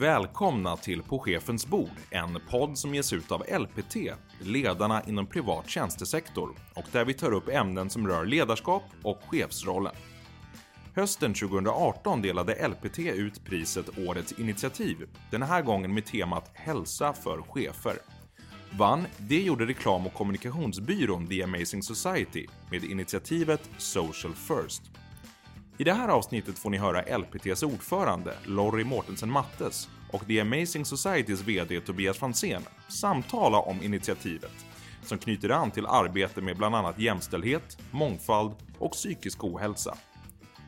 Välkomna till På chefens bord, en podd som ges ut av LPT, ledarna inom privat tjänstesektor och där vi tar upp ämnen som rör ledarskap och chefsrollen. Hösten 2018 delade LPT ut priset Årets initiativ, den här gången med temat Hälsa för chefer. Vann, det gjorde reklam och kommunikationsbyrån The Amazing Society med initiativet Social First. I det här avsnittet får ni höra LPTs ordförande Lorry Mortensen Mattes och The Amazing Societys VD Tobias Franzén samtala om initiativet som knyter an till arbete med bland annat jämställdhet, mångfald och psykisk ohälsa.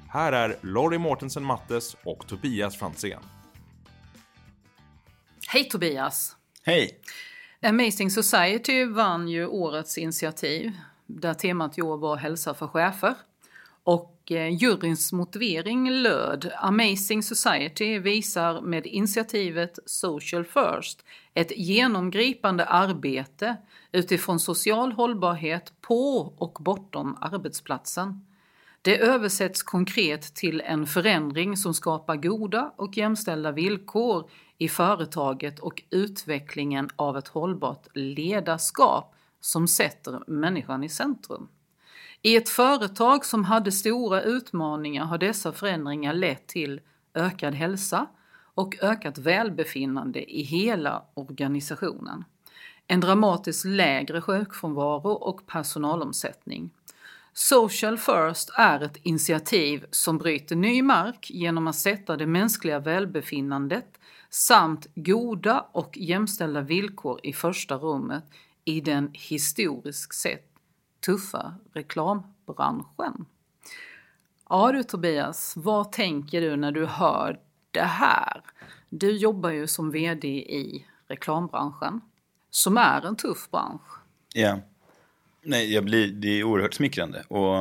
Här är Lorry Mortensen Mattes och Tobias Franzén. Hej Tobias! Hej! Amazing Society vann ju årets initiativ där temat i år var hälsa för chefer. Och och eh, juryns motivering löd Amazing Society visar med initiativet Social First ett genomgripande arbete utifrån social hållbarhet på och bortom arbetsplatsen. Det översätts konkret till en förändring som skapar goda och jämställda villkor i företaget och utvecklingen av ett hållbart ledarskap som sätter människan i centrum. I ett företag som hade stora utmaningar har dessa förändringar lett till ökad hälsa och ökat välbefinnande i hela organisationen. En dramatiskt lägre sjukfrånvaro och personalomsättning. Social First är ett initiativ som bryter ny mark genom att sätta det mänskliga välbefinnandet samt goda och jämställda villkor i första rummet i den historiskt sett tuffa reklambranschen. Ja du Tobias, vad tänker du när du hör det här? Du jobbar ju som VD i reklambranschen, som är en tuff bransch. Ja, Nej, jag blir, det är oerhört smickrande och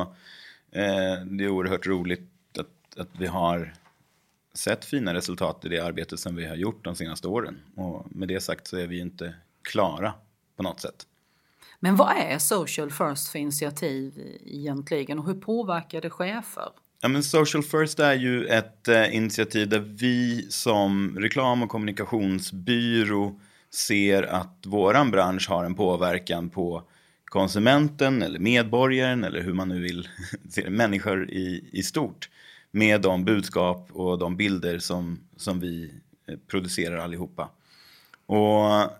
eh, det är oerhört roligt att, att vi har sett fina resultat i det arbete som vi har gjort de senaste åren. Och med det sagt så är vi inte klara på något sätt. Men vad är Social First för initiativ egentligen och hur påverkar det chefer? Ja, men Social First är ju ett eh, initiativ där vi som reklam och kommunikationsbyrå ser att våran bransch har en påverkan på konsumenten eller medborgaren eller hur man nu vill se det, människor i, i stort med de budskap och de bilder som, som vi eh, producerar allihopa. Och eh,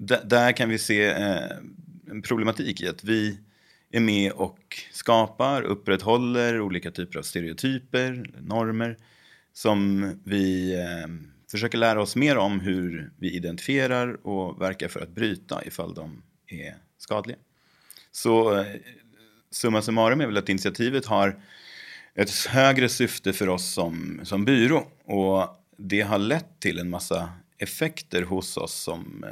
där kan vi se eh, en problematik i att vi är med och skapar, upprätthåller olika typer av stereotyper, normer som vi eh, försöker lära oss mer om hur vi identifierar och verkar för att bryta ifall de är skadliga. Så eh, summa summarum är väl att initiativet har ett högre syfte för oss som, som byrå och det har lett till en massa effekter hos oss som,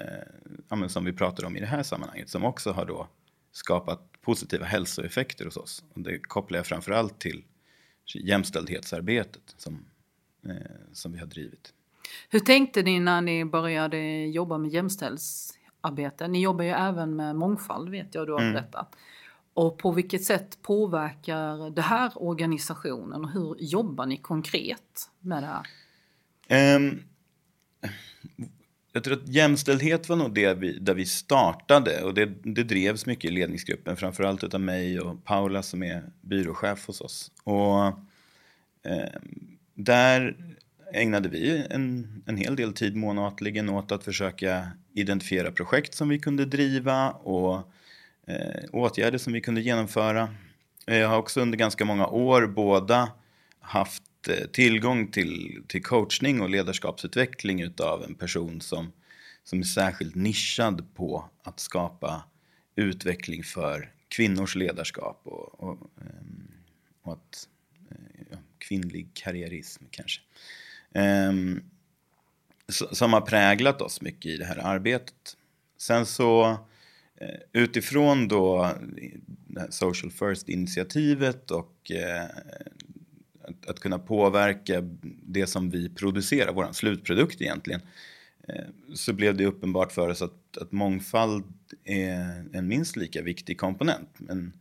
eh, som vi pratar om i det här sammanhanget som också har då skapat positiva hälsoeffekter hos oss. Och det kopplar jag framförallt till jämställdhetsarbetet som, eh, som vi har drivit. Hur tänkte ni när ni började jobba med jämställdhetsarbete? Ni jobbar ju även med mångfald vet jag du har mm. berättat. Och på vilket sätt påverkar det här organisationen och hur jobbar ni konkret med det här? Um, jag tror att jämställdhet var nog det vi, där vi startade och det, det drevs mycket i ledningsgruppen, framförallt utav mig och Paula som är byråchef hos oss. Och eh, där ägnade vi en, en hel del tid månatligen åt att försöka identifiera projekt som vi kunde driva och eh, åtgärder som vi kunde genomföra. Jag har också under ganska många år båda haft Eh, tillgång till, till coachning och ledarskapsutveckling utav en person som, som är särskilt nischad på att skapa utveckling för kvinnors ledarskap och, och, ehm, och att, eh, ja, kvinnlig karriärism kanske. Um, som har präglat oss mycket i det här arbetet. Sen så eh, utifrån då Social First-initiativet och att, att kunna påverka det som vi producerar, vår slutprodukt egentligen, eh, så blev det uppenbart för oss att, att mångfald är en minst lika viktig komponent, men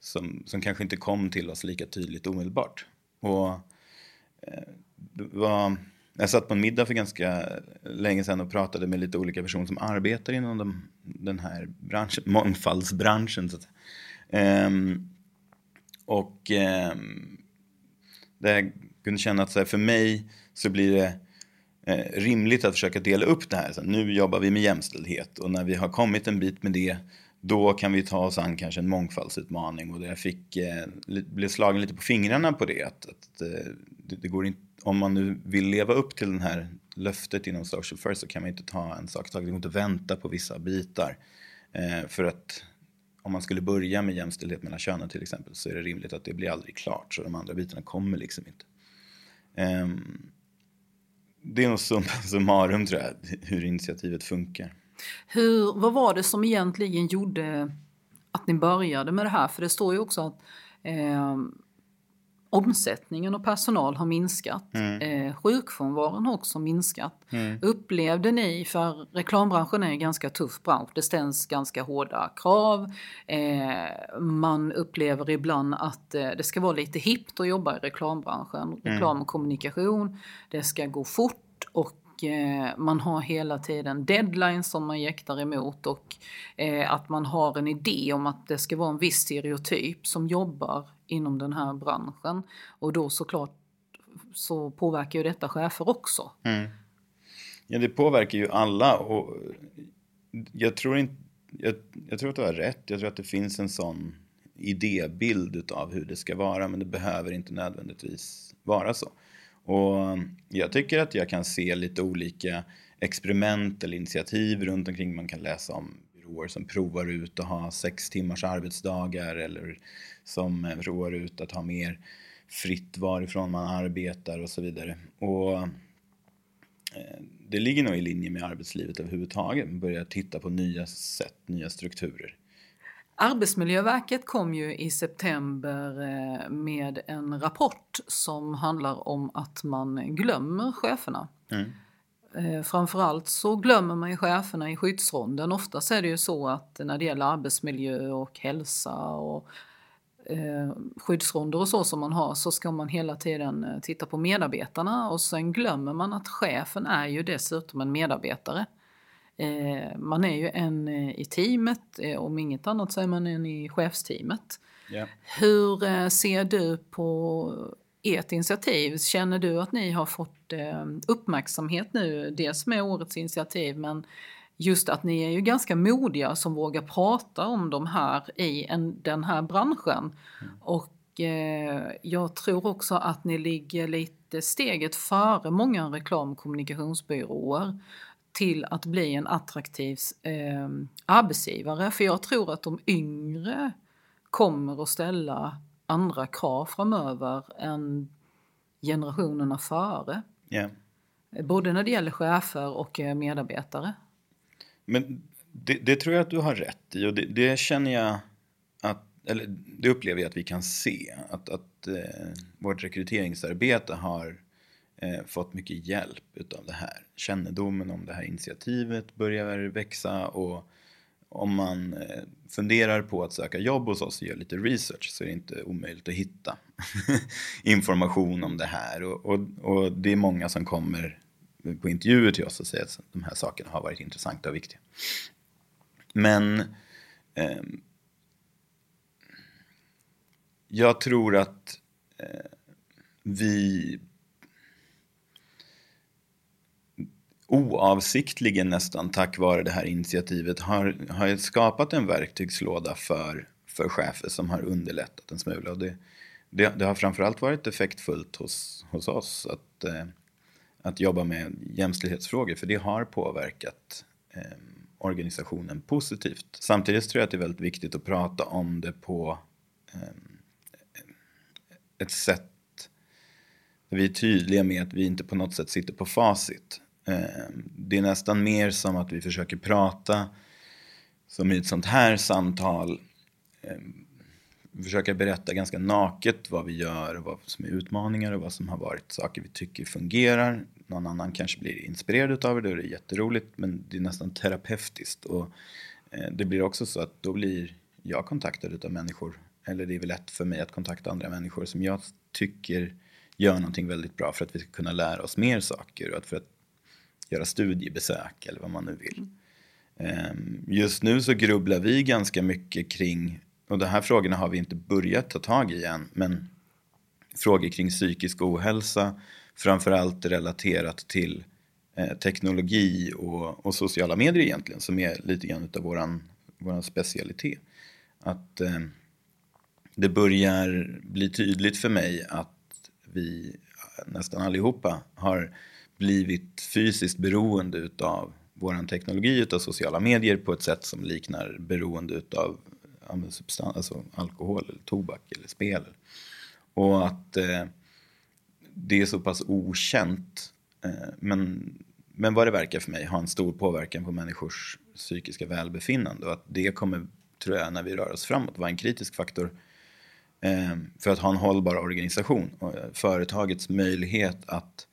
som, som kanske inte kom till oss lika tydligt omedelbart. Och eh, var jag satt på en middag för ganska länge sedan och pratade med lite olika personer som arbetar inom de, den här branschen, mångfaldsbranschen. Så att, um, och um, där jag kunde känna att så här, för mig så blir det eh, rimligt att försöka dela upp det här. Så nu jobbar vi med jämställdhet och när vi har kommit en bit med det då kan vi ta oss an kanske en mångfaldsutmaning och jag fick, eh, blev slagen lite på fingrarna på det. Att, att eh, det, det, går inte, om man nu vill leva upp till det här löftet inom social first så kan man inte ta en sak i taget. Det går inte att vänta på vissa bitar. Eh, för att om man skulle börja med jämställdhet mellan könen till exempel så är det rimligt att det blir aldrig klart så de andra bitarna kommer liksom inte. Ehm, det är nog summa summarum tror jag, hur initiativet funkar. Hur, vad var det som egentligen gjorde att ni började med det här? För det står ju också att eh, omsättningen och personal har minskat. Mm. Eh, sjukfrånvaron har också minskat. Mm. Upplevde ni, för reklambranschen är en ganska tuff bransch, det ställs ganska hårda krav. Eh, man upplever ibland att eh, det ska vara lite hippt att jobba i reklambranschen. Mm. Reklam och kommunikation, det ska gå fort och Eh, man har hela tiden deadlines som man jäktar emot och eh, att man har en idé om att det ska vara en viss stereotyp som jobbar inom den här branschen. Och då såklart så påverkar ju detta chefer också. Mm. Ja, det påverkar ju alla och jag tror, inte, jag, jag tror att du har rätt. Jag tror att det finns en sån idébild av hur det ska vara men det behöver inte nödvändigtvis vara så. Och jag tycker att jag kan se lite olika experiment eller initiativ runt omkring. Man kan läsa om byråer som provar ut att ha sex timmars arbetsdagar eller som provar ut att ha mer fritt varifrån man arbetar och så vidare. Och eh, det ligger nog i linje med arbetslivet överhuvudtaget. Börja titta på nya sätt, nya strukturer. Arbetsmiljöverket kom ju i september eh, med en rapport som handlar om att man glömmer cheferna. Mm. Eh, framförallt så glömmer man ju cheferna i skyddsronden. Oftast är det ju så att när det gäller arbetsmiljö och hälsa och eh, skyddsronder och så som man har så ska man hela tiden titta på medarbetarna och sen glömmer man att chefen är ju dessutom en medarbetare. Eh, man är ju en eh, i teamet, eh, om inget annat så är man en i chefsteamet. Yeah. Hur ser du på ert initiativ? Känner du att ni har fått uppmärksamhet nu, dels med årets initiativ men just att ni är ju ganska modiga som vågar prata om de här i en, den här branschen. Mm. Och eh, jag tror också att ni ligger lite steget före många reklam och kommunikationsbyråer till att bli en attraktiv eh, arbetsgivare. För jag tror att de yngre kommer att ställa andra krav framöver än generationerna före. Yeah. Både när det gäller chefer och eh, medarbetare. Men det, det, tror jag att du har rätt i och det, det, känner jag att, eller det upplever jag att vi kan se. Att, att eh, vårt rekryteringsarbete har eh, fått mycket hjälp utav det här. Kännedomen om det här initiativet börjar växa och om man eh, funderar på att söka jobb hos oss och gör lite research så är det inte omöjligt att hitta information om det här. Och, och, och, det är många som kommer på intervjuer till oss och säger att de här sakerna har varit intressanta och viktiga. Men eh, jag tror att eh, vi oavsiktligen nästan tack vare det här initiativet har, har skapat en verktygslåda för, för chefer som har underlättat en smula. Och det, det, det har framförallt varit effektfullt hos, hos oss att, eh, att jobba med jämställdhetsfrågor för det har påverkat eh, organisationen positivt. Samtidigt tror jag att det är väldigt viktigt att prata om det på eh, ett sätt där vi är tydliga med att vi inte på något sätt sitter på facit. Ehm, det är nästan mer som att vi försöker prata som i ett sånt här samtal ehm, försöka berätta ganska naket vad vi gör och vad som är utmaningar och vad som har varit saker vi tycker fungerar. Någon annan kanske blir inspirerad av det och det är jätteroligt men det är nästan terapeutiskt. Och eh, det blir också så att då blir jag kontaktad av människor eller det är väl lätt för mig att kontakta andra människor som jag tycker gör någonting väldigt bra för att vi ska kunna lära oss mer saker och för att göra studiebesök eller vad man nu vill. Ehm, just nu så grubblar vi ganska mycket kring, och de här frågorna har vi inte börjat ta tag i än, men frågor kring psykisk ohälsa, framförallt relaterat till eh, teknologi och, och, sociala medier egentligen, som är lite grann av våran, våran specialitet. Att eh, det börjar bli tydligt för mig att vi nästan allihopa har blivit fysiskt beroende utav vår teknologi, utav sociala medier på ett sätt som liknar beroende utav substans, alltså alkohol, eller tobak eller spel. Och att eh, det är så pass okänt, eh, men, men vad det verkar för mig, ha en stor påverkan på människors psykiska välbefinnande och att det kommer, tror jag, när vi rör oss framåt, vara en kritisk faktor eh, för att ha en hållbar organisation och eh, företagets möjlighet att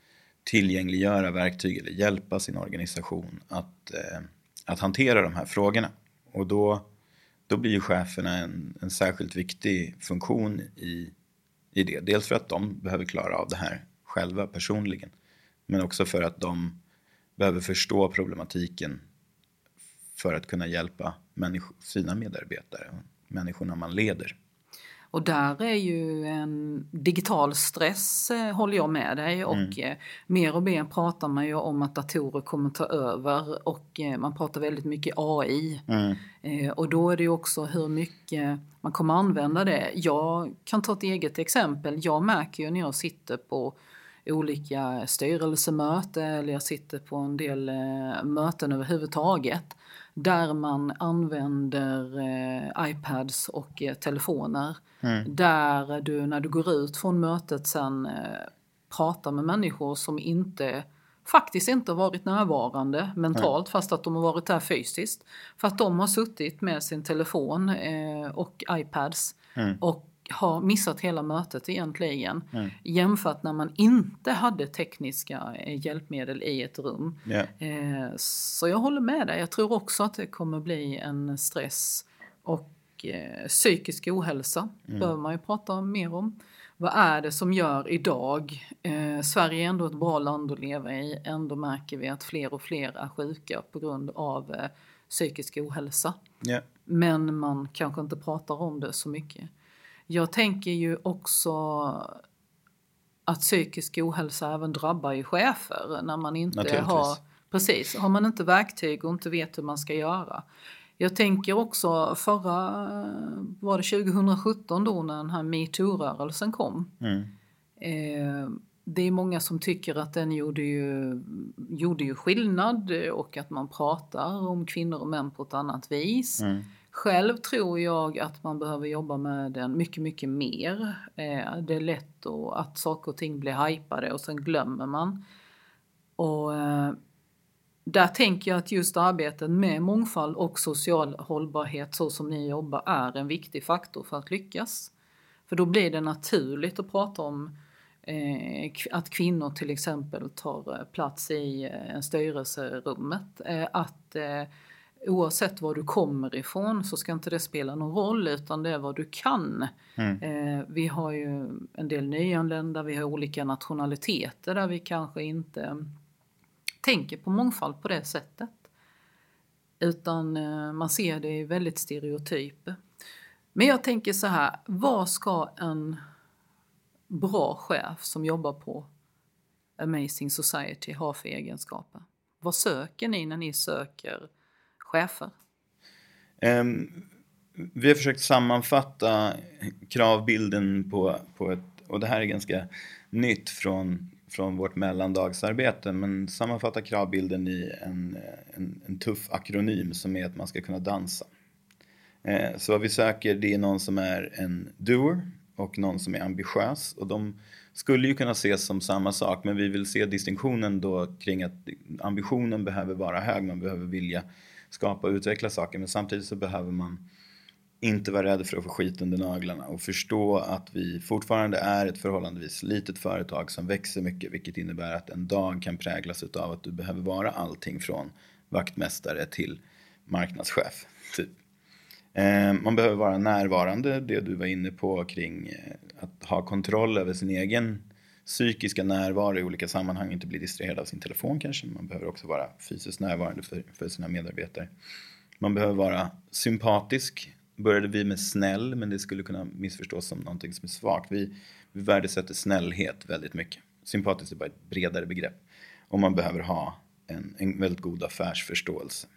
tillgängliggöra verktyg eller hjälpa sin organisation att, eh, att hantera de här frågorna. Och då, då blir ju cheferna en, en särskilt viktig funktion i, i det. Dels för att de behöver klara av det här själva personligen. Men också för att de behöver förstå problematiken för att kunna hjälpa sina medarbetare, människorna man leder. Och där är ju en digital stress, eh, håller jag med dig, mm. och eh, mer och mer pratar man ju om att datorer kommer ta över och eh, man pratar väldigt mycket AI. Mm. Och då är det ju också hur mycket man kommer använda det. Jag kan ta ett eget exempel. Jag märker ju när jag sitter på olika styrelsemöten eller jag sitter på en del möten överhuvudtaget där man använder eh, iPads och eh, telefoner. Mm. Där du när du går ut från mötet sen eh, pratar med människor som inte faktiskt inte har varit närvarande mentalt mm. fast att de har varit där fysiskt. För att de har suttit med sin telefon eh, och iPads mm. och har missat hela mötet egentligen. Mm. Jämfört när man inte hade tekniska eh, hjälpmedel i ett rum. Yeah. Så jag håller med dig. Jag tror också att det kommer bli en stress och eh, psykisk ohälsa. Mm. behöver man ju prata mer om. Vad är det som gör idag, eh, Sverige är ändå ett bra land att leva i, ändå märker vi att fler och fler är sjuka på grund av eh, psykisk ohälsa. Yeah. Men man kanske inte pratar om det så mycket. Jag tänker ju också att psykisk ohälsa även drabbar ju chefer när man inte har Precis, har man inte verktyg och inte vet hur man ska göra. Jag tänker också förra, var det 2017 då när den här metoo-rörelsen kom. Mm. Eh, det är många som tycker att den gjorde ju, gjorde ju skillnad och att man pratar om kvinnor och män på ett annat vis. Mm. Själv tror jag att man behöver jobba med den mycket, mycket mer. Eh, det är lätt då att saker och ting blir hypade och sen glömmer man. Och eh, där tänker jag att just arbetet med mångfald och social hållbarhet så som ni jobbar är en viktig faktor för att lyckas. För då blir det naturligt att prata om eh, att kvinnor till exempel tar plats i en styrelserummet. att oavsett var du kommer ifrån så ska inte det spela någon roll utan det är vad du kan. Mm. Eh, vi har ju en del nyanlända, vi har olika nationaliteter där vi kanske inte tänker på mångfald på det sättet. Utan eh, man ser det väldigt stereotyper. Men jag tänker så här, vad ska en bra chef som jobbar på Amazing Society ha för egenskaper? Vad söker ni när ni söker chefer? Um, vi har försökt sammanfatta kravbilden på, på ett, och det här är ganska nytt från, från vårt mellandagsarbete, men sammanfatta kravbilden i en, en, en tuff akronym som är att man ska kunna dansa. Eh, så vad vi söker det är någon som är en doer och någon som är ambitiös och de skulle ju kunna ses som samma sak men vi vill se distinktionen då kring att ambitionen behöver vara hög, man behöver vilja skapa och utveckla saker men samtidigt så behöver man inte vara rädd för att få skit under naglarna och förstå att vi fortfarande är ett förhållandevis litet företag som växer mycket vilket innebär att en dag kan präglas av att du behöver vara allting från vaktmästare till marknadschef. Typ. Eh, man behöver vara närvarande, det du var inne på kring eh, att ha kontroll över sin egen psykiska närvaro i olika sammanhang, inte bli distraherad av sin telefon kanske. Man behöver också vara fysiskt närvarande för, för sina medarbetare. Man behöver vara sympatisk. Började vi med snäll, men det skulle kunna missförstås som någonting som är svagt. Vi, vi värdesätter snällhet väldigt mycket. Sympatiskt är bara ett bredare begrepp. Och man behöver ha en, en väldigt god affärsförståelse.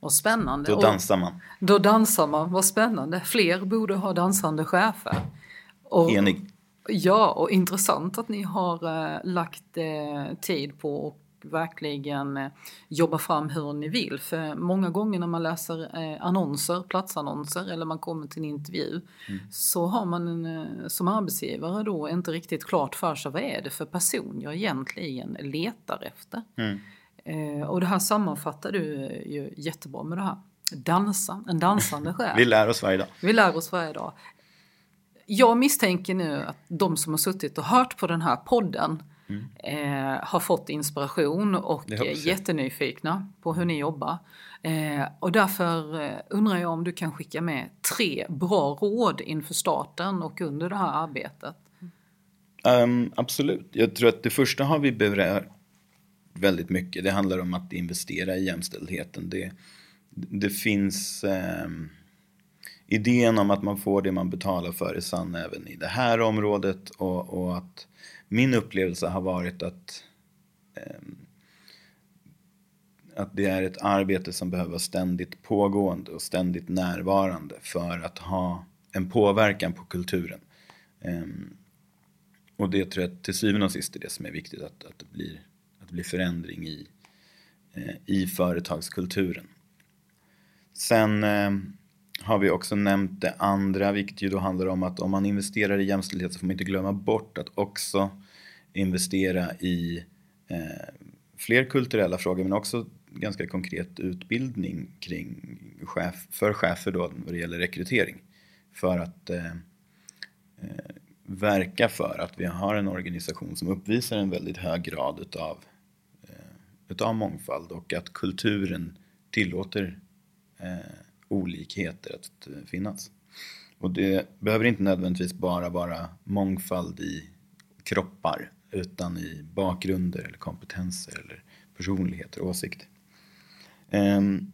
Vad spännande. Då dansar man. Och då dansar man, vad spännande. Fler borde ha dansande chefer. Och, Enig. Ja, och intressant att ni har eh, lagt eh, tid på och verkligen eh, jobba fram hur ni vill. För många gånger när man läser eh, annonser, platsannonser eller man kommer till en intervju Mm. så har man en, eh, som arbetsgivare då inte riktigt klart för sig vad är det för person jag egentligen letar efter. Mm. Eh, och det här sammanfattar du ju jättebra med det här. Dansa, en dansande chef. Vi lär oss varje dag. Vi lär oss varje dag. Jag misstänker nu att de som har suttit och hört på den här podden eh, har fått inspiration och är jättenyfikna på hur ni jobbar. Eh, och därför eh, undrar jag om du kan skicka med tre bra råd inför starten och under det här arbetet. Ehm, absolut. Jag tror att det första har vi berört väldigt mycket. Det handlar om att investera i jämställdheten. Det, det finns ehm, idén om att man får det man betalar för är sann även i det här området och, och att min upplevelse har varit att ehm, att det är ett arbete som behöver vara ständigt pågående och ständigt närvarande för att ha en påverkan på kulturen. Um, och det tror jag till syvende och sist är det som är viktigt, att, att, det, blir, att det blir förändring i, uh, i företagskulturen. Sen eh, har vi också nämnt det andra, vilket ju då handlar om att om man investerar i jämställdhet så får man inte glömma bort att också investera i eh, fler kulturella frågor men också ganska konkret utbildning kring chef, för chefer då vad det gäller rekrytering. För att eh, eh, verka för att vi har en organisation som uppvisar en väldigt hög grad utav, eh, utav mångfald och att kulturen tillåter eh, olikheter att eh, finnas. Och det behöver inte nödvändigtvis bara vara mångfald i kroppar utan i bakgrunder eller kompetenser eller personligheter och åsikter. Um,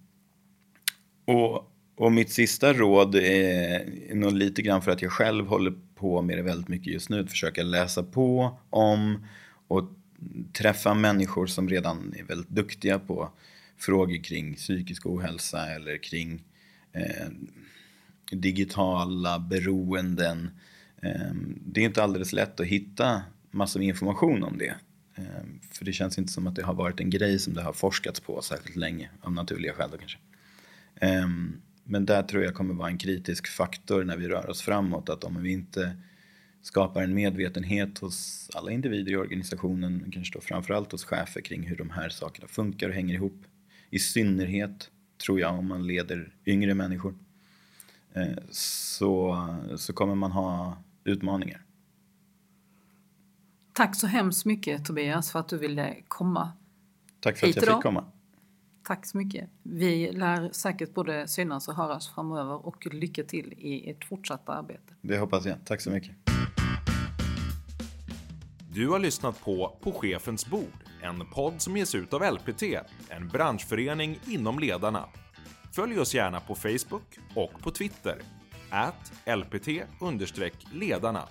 och, och mitt sista råd är nog lite grann för att jag själv håller på med det väldigt mycket just nu. Att försöka läsa på om och träffa människor som redan är väldigt duktiga på frågor kring psykisk ohälsa eller kring eh, digitala beroenden. Eh, det är inte alldeles lätt att hitta massor med information om det. Eh, för det känns inte som att det har varit en grej som det har forskats på särskilt länge, av naturliga skäl då kanske. Eh, men där tror jag kommer vara en kritisk faktor när vi rör oss framåt, att om vi inte skapar en medvetenhet hos alla individer i organisationen, men kanske då framförallt hos chefer kring hur de här sakerna funkar och hänger ihop. I synnerhet, tror jag, om man leder yngre människor, eh, så, så kommer man ha utmaningar. Tack så hemskt mycket Tobias för att du ville komma. Tack för att Hit jag idag. fick komma. Tack så mycket. Vi lär säkert både synas och höras framöver och lycka till i ert fortsatta arbete. Det hoppas jag. Tack så mycket. Du har lyssnat på På chefens bord, en podd som ges ut av LPT, en branschförening inom ledarna. Följ oss gärna på Facebook och på Twitter, at lpt-ledarna.